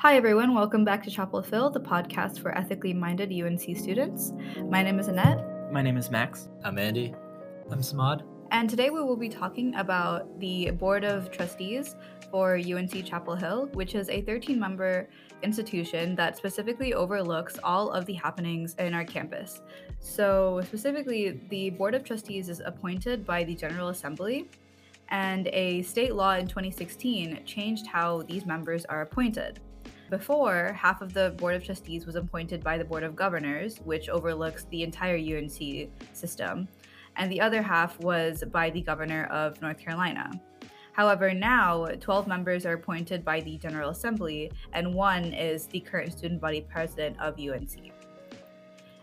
Hi, everyone. Welcome back to Chapel Hill, the podcast for ethically minded UNC students. My name is Annette. My name is Max. I'm Andy. I'm Samad. And today we will be talking about the Board of Trustees for UNC Chapel Hill, which is a 13 member institution that specifically overlooks all of the happenings in our campus. So, specifically, the Board of Trustees is appointed by the General Assembly, and a state law in 2016 changed how these members are appointed. Before, half of the Board of Trustees was appointed by the Board of Governors, which overlooks the entire UNC system, and the other half was by the Governor of North Carolina. However, now 12 members are appointed by the General Assembly, and one is the current student body president of UNC.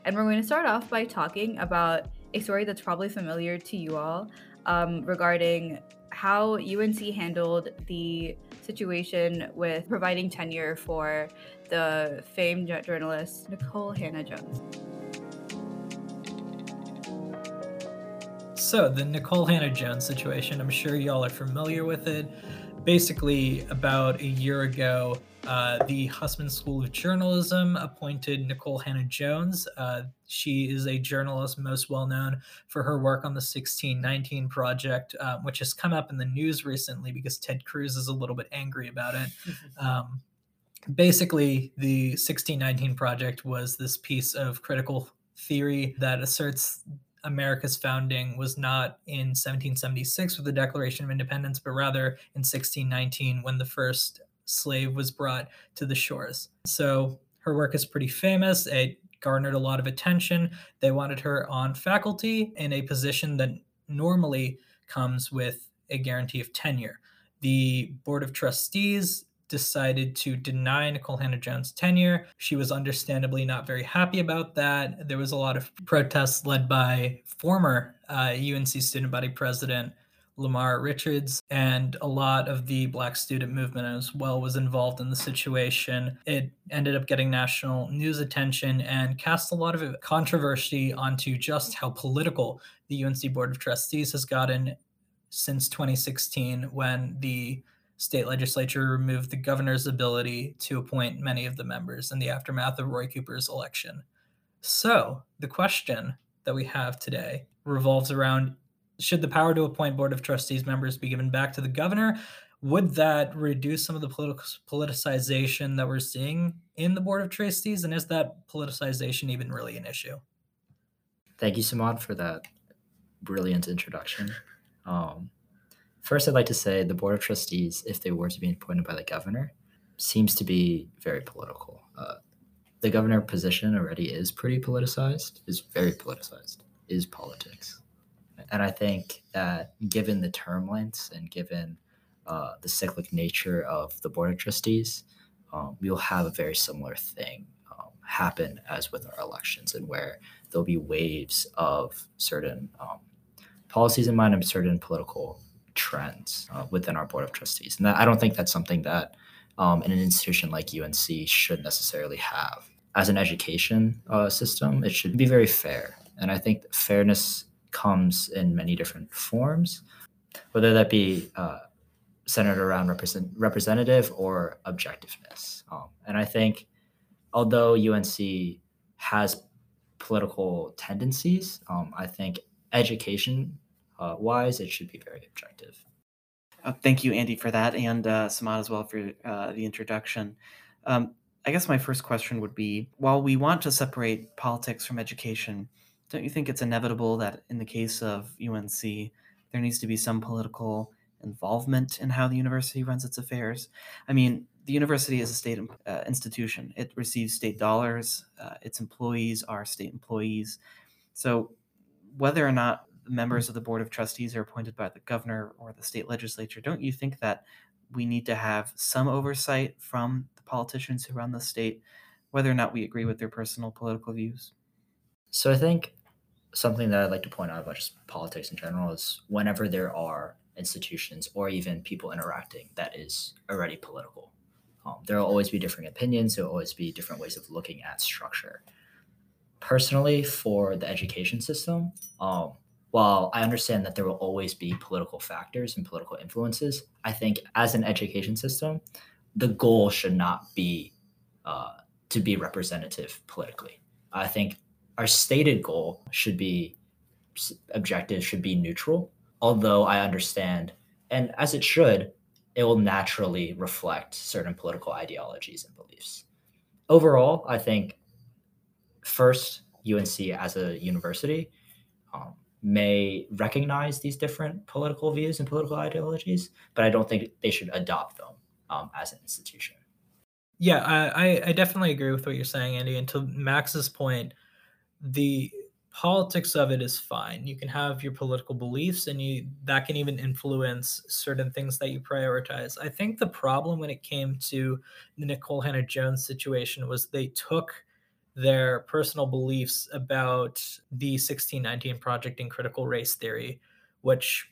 And we're going to start off by talking about a story that's probably familiar to you all um, regarding how UNC handled the situation with providing tenure for the famed journalist Nikole Hannah Jones. So, the Nikole Hannah Jones situation, I'm sure y'all are familiar with it. Basically, about a year ago, uh, the Hussman School of Journalism appointed Nikole Hannah Jones. Uh, she is a journalist most well known for her work on the 1619 Project, uh, which has come up in the news recently because Ted Cruz is a little bit angry about it. Um, basically, the 1619 Project was this piece of critical theory that asserts America's founding was not in 1776 with the Declaration of Independence, but rather in 1619 when the first slave was brought to the shores. So her work is pretty famous. It garnered a lot of attention. They wanted her on faculty in a position that normally comes with a guarantee of tenure. The Board of Trustees decided to deny Nikole Hannah Jones tenure. She was understandably not very happy about that. There was a lot of protests led by former uh, UNC student body president Lamar Richards, and a lot of the Black student movement as well was involved in the situation. It ended up getting national news attention and cast a lot of controversy onto just how political the UNC Board of Trustees has gotten since 2016 when the state legislature removed the governor's ability to appoint many of the members in the aftermath of Roy Cooper's election. So, the question that we have today revolves around should the power to appoint board of trustees members be given back to the governor? Would that reduce some of the political politicization that we're seeing in the board of trustees? And is that politicization even really an issue? Thank you, Samad, for that brilliant introduction. Um, first, I'd like to say the board of trustees, if they were to be appointed by the governor, seems to be very political. Uh, the governor position already is pretty politicized, is very politicized, is politics. And I think that given the term lengths and given uh, the cyclic nature of the board of trustees, um, we'll have a very similar thing um, happen as with our elections, and where there'll be waves of certain um, policies in mind and certain political trends uh, within our board of trustees. And that, I don't think that's something that um, in an institution like UNC should necessarily have. As an education uh, system, it should be very fair. And I think fairness comes in many different forms, whether that be uh, centered around represent, representative or objectiveness. Um, and I think although UNC has political tendencies, um, I think education uh, wise, it should be very objective. Uh, thank you, Andy, for that, and uh, Samad as well for uh, the introduction. Um, I guess my first question would be while we want to separate politics from education, don't you think it's inevitable that in the case of UNC, there needs to be some political involvement in how the university runs its affairs? I mean, the university is a state uh, institution. It receives state dollars. Uh, its employees are state employees. So, whether or not the members of the board of trustees are appointed by the governor or the state legislature, don't you think that we need to have some oversight from the politicians who run the state, whether or not we agree with their personal political views? So I think something that I'd like to point out about just politics in general is whenever there are institutions or even people interacting that is already political, um, there will always be different opinions. There will always be different ways of looking at structure. Personally, for the education system, um, while I understand that there will always be political factors and political influences, I think as an education system, the goal should not be uh, to be representative politically. I think our stated goal should be objective should be neutral. Although I understand, and as it should, it will naturally reflect certain political ideologies and beliefs. Overall, I think first UNC as a university um, may recognize these different political views and political ideologies, but I don't think they should adopt them um, as an institution. Yeah, I, I definitely agree with what you're saying, Andy. And to Max's point, the politics of it is fine. You can have your political beliefs and you that can even influence certain things that you prioritize. I think the problem when it came to the Nikole Hannah Jones situation was they took their personal beliefs about the 1619 project and critical race theory, which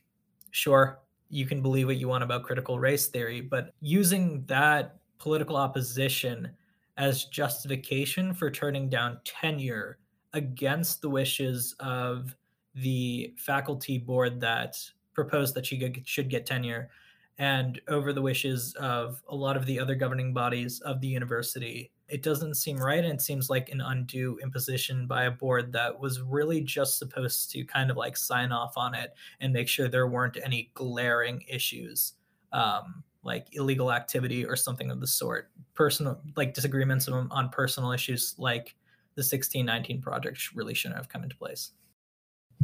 sure, you can believe what you want about critical race theory, but using that political opposition as justification for turning down tenure against the wishes of the faculty board that proposed that she should get tenure and over the wishes of a lot of the other governing bodies of the university. It doesn't seem right. And it seems like an undue imposition by a board that was really just supposed to kind of like sign off on it and make sure there weren't any glaring issues. Um, like illegal activity or something of the sort personal like disagreements on, on personal issues like the 1619 project really shouldn't have come into place.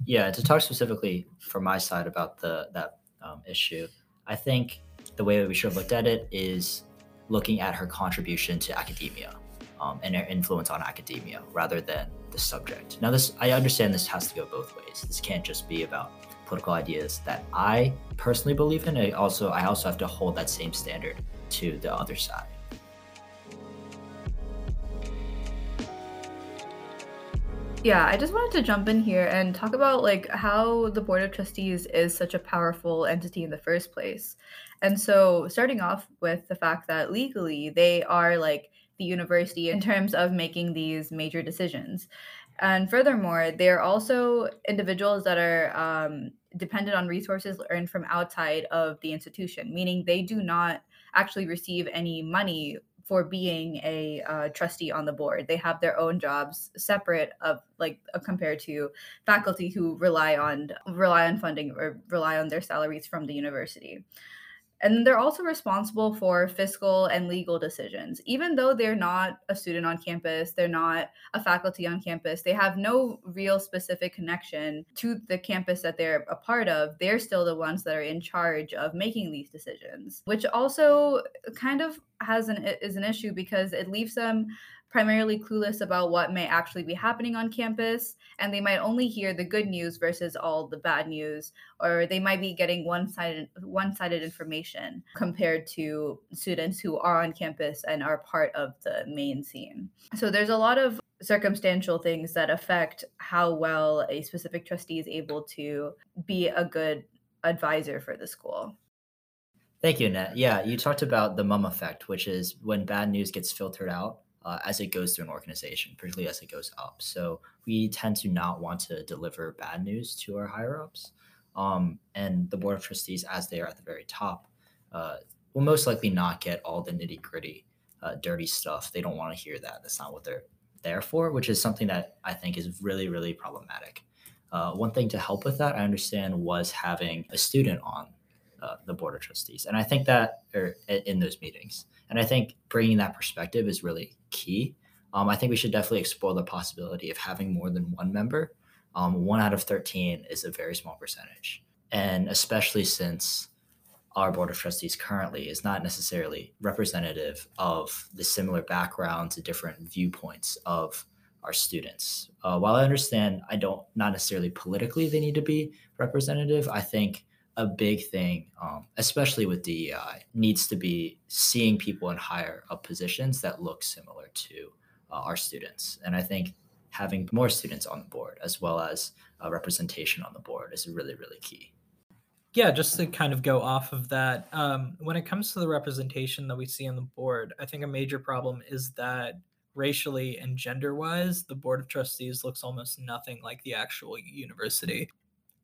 Yeah, to talk specifically from my side about the that um, issue, I think the way that we should have looked at it is looking at her contribution to academia um, and her influence on academia rather than the subject. Now, this I understand this has to go both ways. This can't just be about political ideas that I personally believe in. I also I also have to hold that same standard to the other side. Yeah, I just wanted to jump in here and talk about like how the board of trustees is such a powerful entity in the first place. And so starting off with the fact that legally they are like the university in terms of making these major decisions. And furthermore, they're also individuals that are um, dependent on resources earned from outside of the institution, meaning they do not actually receive any money for being a uh, trustee on the board. They have their own jobs separate of like uh, compared to faculty who rely on rely on funding or rely on their salaries from the university. And they're also responsible for fiscal and legal decisions. Even though they're not a student on campus, they're not a faculty on campus, they have no real specific connection to the campus that they're a part of. They're still the ones that are in charge of making these decisions, which also kind of has an is an issue because it leaves them primarily clueless about what may actually be happening on campus and they might only hear the good news versus all the bad news or they might be getting one-sided one-sided information compared to students who are on campus and are part of the main scene so there's a lot of circumstantial things that affect how well a specific trustee is able to be a good advisor for the school Thank you, Annette. Yeah, you talked about the mum effect, which is when bad news gets filtered out uh, as it goes through an organization, particularly as it goes up. So we tend to not want to deliver bad news to our higher ups. Um, and the board of trustees, as they are at the very top, uh, will most likely not get all the nitty gritty, uh, dirty stuff. They don't want to hear that. That's not what they're there for, which is something that I think is really, really problematic. Uh, one thing to help with that, I understand, was having a student on uh, the board of trustees, and I think that, or in those meetings, and I think bringing that perspective is really key. Um, I think we should definitely explore the possibility of having more than one member. Um, one out of 13 is a very small percentage. And especially since our board of trustees currently is not necessarily representative of the similar backgrounds and different viewpoints of our students. Uh, while I understand I don't not necessarily politically they need to be representative, I think a big thing, um, especially with DEI, needs to be seeing people in higher up positions that look similar to uh, our students. And I think having more students on the board as well as uh, representation on the board is really, really key. Yeah, just to kind of go off of that, um, when it comes to the representation that we see on the board, I think a major problem is that racially and gender wise, the board of trustees looks almost nothing like the actual university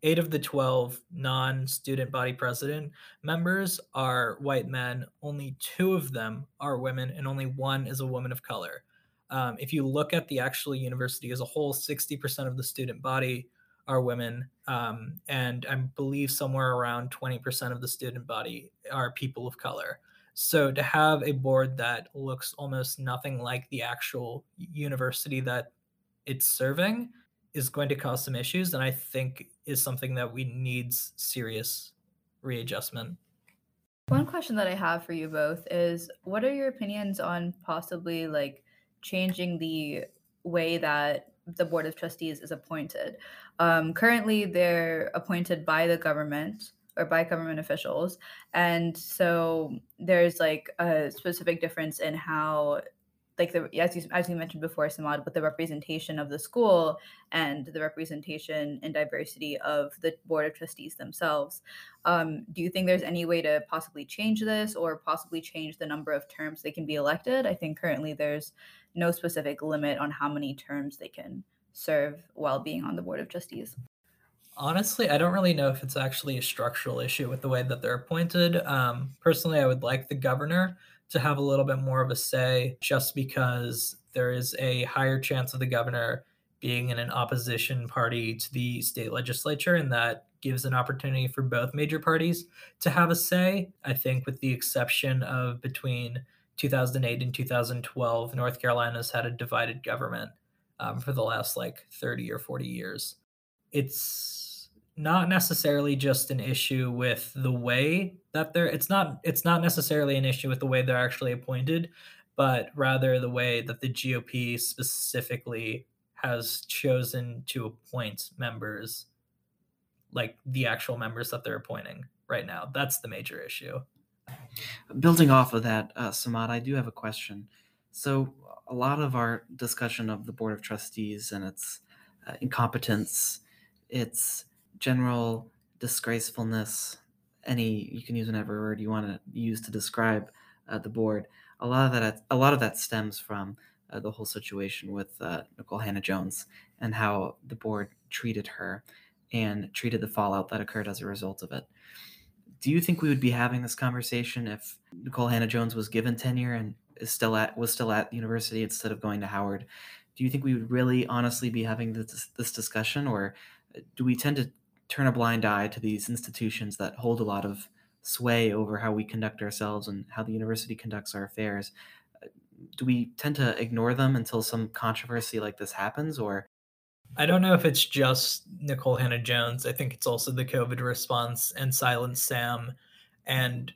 eight of the 12 non student body president members are white men. Only two of them are women, and only one is a woman of color. Um, if you look at the actual university as a whole, 60% of the student body are women. Um, and I believe somewhere around 20% of the student body are people of color. So to have a board that looks almost nothing like the actual university that it's serving is going to cause some issues and I think is something that we needs serious readjustment. One question that I have for you both is what are your opinions on possibly like changing the way that the board of trustees is appointed? Um, currently, they're appointed by the government or by government officials, and so there's like a specific difference in how like the as you as you mentioned before, Samad, with the representation of the school and the representation and diversity of the board of trustees themselves. Um, do you think there's any way to possibly change this or possibly change the number of terms they can be elected? I think currently there's no specific limit on how many terms they can serve while being on the board of trustees. Honestly, I don't really know if it's actually a structural issue with the way that they're appointed. Um, personally, I would like the governor to have a little bit more of a say just because there is a higher chance of the governor being in an opposition party to the state legislature and that gives an opportunity for both major parties to have a say. I think with the exception of between 2008 and 2012 north carolina's had a divided government um, for the last like 30 or 40 years. It's not necessarily just an issue with the way that they're it's not it's not necessarily an issue with the way they're actually appointed but rather the way that the GOP specifically has chosen to appoint members like the actual members that they're appointing right now. That's the major issue. Building off of that uh, samad i do have a question. So a lot of our discussion of the board of trustees and its uh, incompetence its general disgracefulness, any you can use whatever word you want to use to describe uh, the board. A lot of that, a lot of that stems from uh, the whole situation with uh, Nikole Hannah-Jones and how the board treated her and treated the fallout that occurred as a result of it. Do you think we would be having this conversation if Nikole Hannah-Jones was given tenure and is still at was still at university instead of going to Howard? Do you think we would really honestly be having this, this discussion, or uh, do we tend to turn a blind eye to these institutions that hold a lot of sway over how we conduct ourselves and how the university conducts our affairs uh, do we tend to ignore them until some controversy like this happens or I don't know if it's just Nikole Hannah-Jones. I think it's also the COVID response and Silent Sam and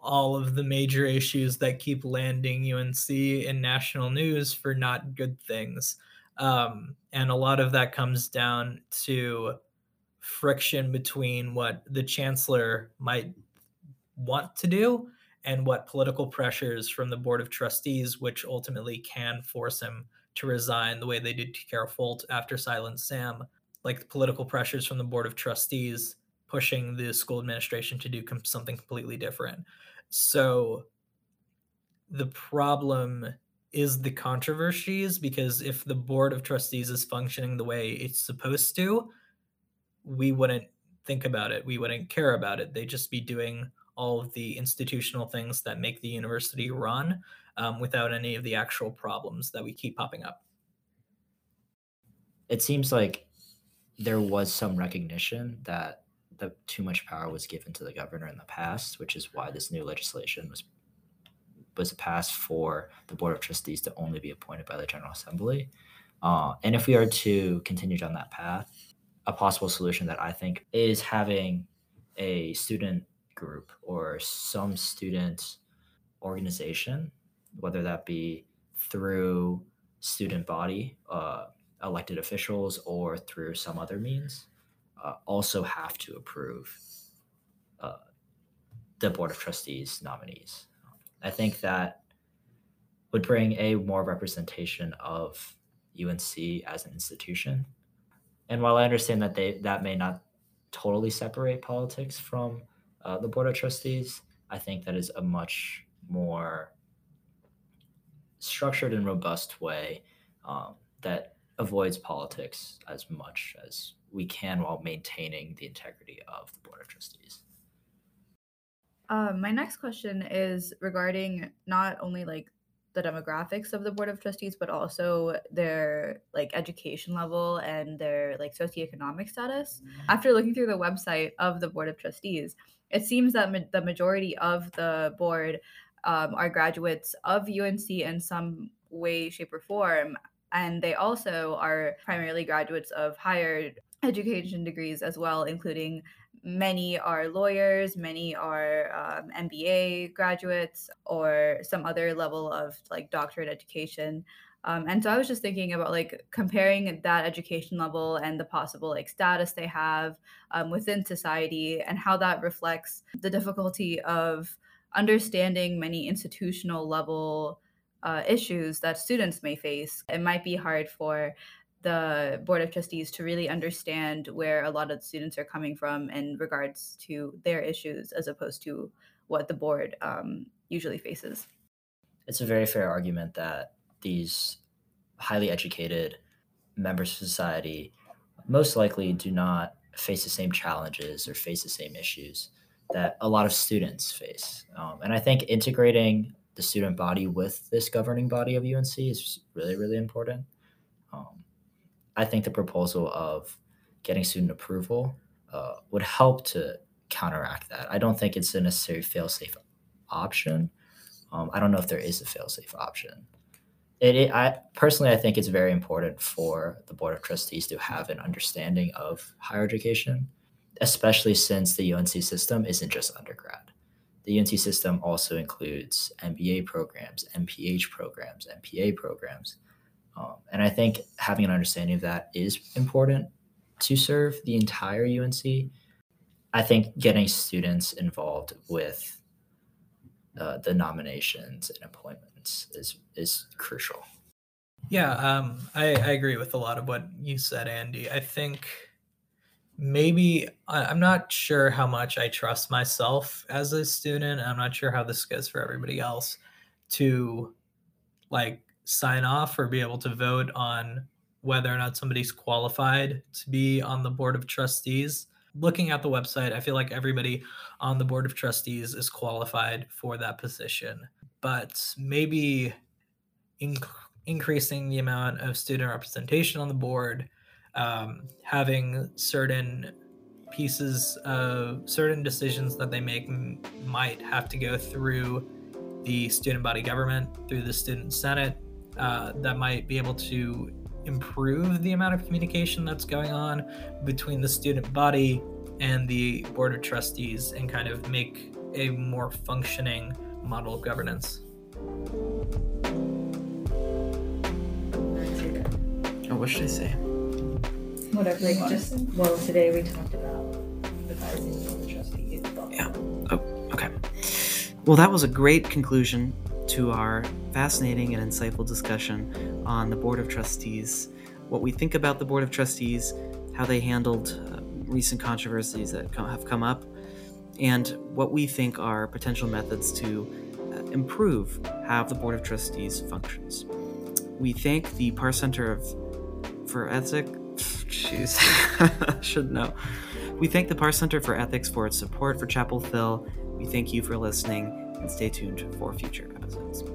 all of the major issues that keep landing UNC in national news for not good things. Um, and a lot of that comes down to friction between what the chancellor might want to do and what political pressures from the board of trustees, which ultimately can force him to resign the way they did to Carol Folt after Silent Sam, like the political pressures from the board of trustees pushing the school administration to do com- something completely different. So the problem is the controversies because if the board of trustees is functioning the way it's supposed to, we wouldn't think about it. We wouldn't care about it. They'd just be doing all of the institutional things that make the university run um, without any of the actual problems that we keep popping up. It seems like there was some recognition that the too much power was given to the governor in the past, which is why this new legislation was was passed for the board of trustees to only be appointed by the general assembly. Uh, and if we are to continue down that path, a possible solution that I think is having a student group or some student organization, whether that be through student body, uh, elected officials, or through some other means, uh, also have to approve uh, the board of trustees nominees. I think that would bring a more representation of UNC as an institution and while I understand that they that may not totally separate politics from uh, the board of trustees, I think that is a much more structured and robust way um, that avoids politics as much as we can while maintaining the integrity of the board of trustees. Um, my next question is regarding not only like the demographics of the board of trustees, but also their like education level and their like socioeconomic status. After looking through the website of the board of trustees, it seems that ma- the majority of the board um, are graduates of UNC in some way, shape, or form, and they also are primarily graduates of higher education degrees as well, including many are lawyers, many are um, MBA graduates, or some other level of like doctorate education. Um, and so I was just thinking about like comparing that education level and the possible like status they have um, within society and how that reflects the difficulty of understanding many institutional level uh, issues that students may face. It might be hard for the board of trustees to really understand where a lot of students are coming from in regards to their issues as opposed to what the board um, usually faces. It's a very fair argument that these highly educated members of society most likely do not face the same challenges or face the same issues that a lot of students face. Um, and i think integrating the student body with this governing body of unc is really really important. Um, I think the proposal of getting student approval uh, would help to counteract that. I don't think it's a necessary fail-safe option. Um, I don't know if there is a fail-safe option. It, it, I personally, I think it's very important for the board of trustees to have an understanding of higher education, especially since the UNC system isn't just undergrad. The UNC system also includes MBA programs, MPH programs, MPA programs. Um, and I think having an understanding of that is important to serve the entire UNC. I think getting students involved with uh, the nominations and appointments is is crucial. Yeah, um, I, I agree with a lot of what you said, Andy. I think maybe I'm not sure how much I trust myself as a student. I'm not sure how this goes for everybody else to like sign off or be able to vote on whether or not somebody's qualified to be on the board of trustees. Looking at the website, I feel like everybody on the board of trustees is qualified for that position, but maybe inc- increasing the amount of student representation on the board, um, having certain pieces of certain decisions that they make m- might have to go through the student body government, through the student senate, uh, that might be able to improve the amount of communication that's going on between the student body and the board of trustees and kind of make a more functioning model of governance. Oh, what should I say? Whatever. Like just well, today we talked about advising the trustees. Yeah. Oh, okay. Well, that was a great conclusion to our fascinating and insightful discussion on the Board of Trustees, what we think about the Board of Trustees, how they handled uh, recent controversies that come, have come up, and what we think are potential methods to uh, improve how the Board of Trustees functions. We thank the Parr Center of for Ethics. Jeez, should know. We thank the Parr Center for Ethics for its support for Chapel Hill. We thank you for listening and stay tuned for future episodes.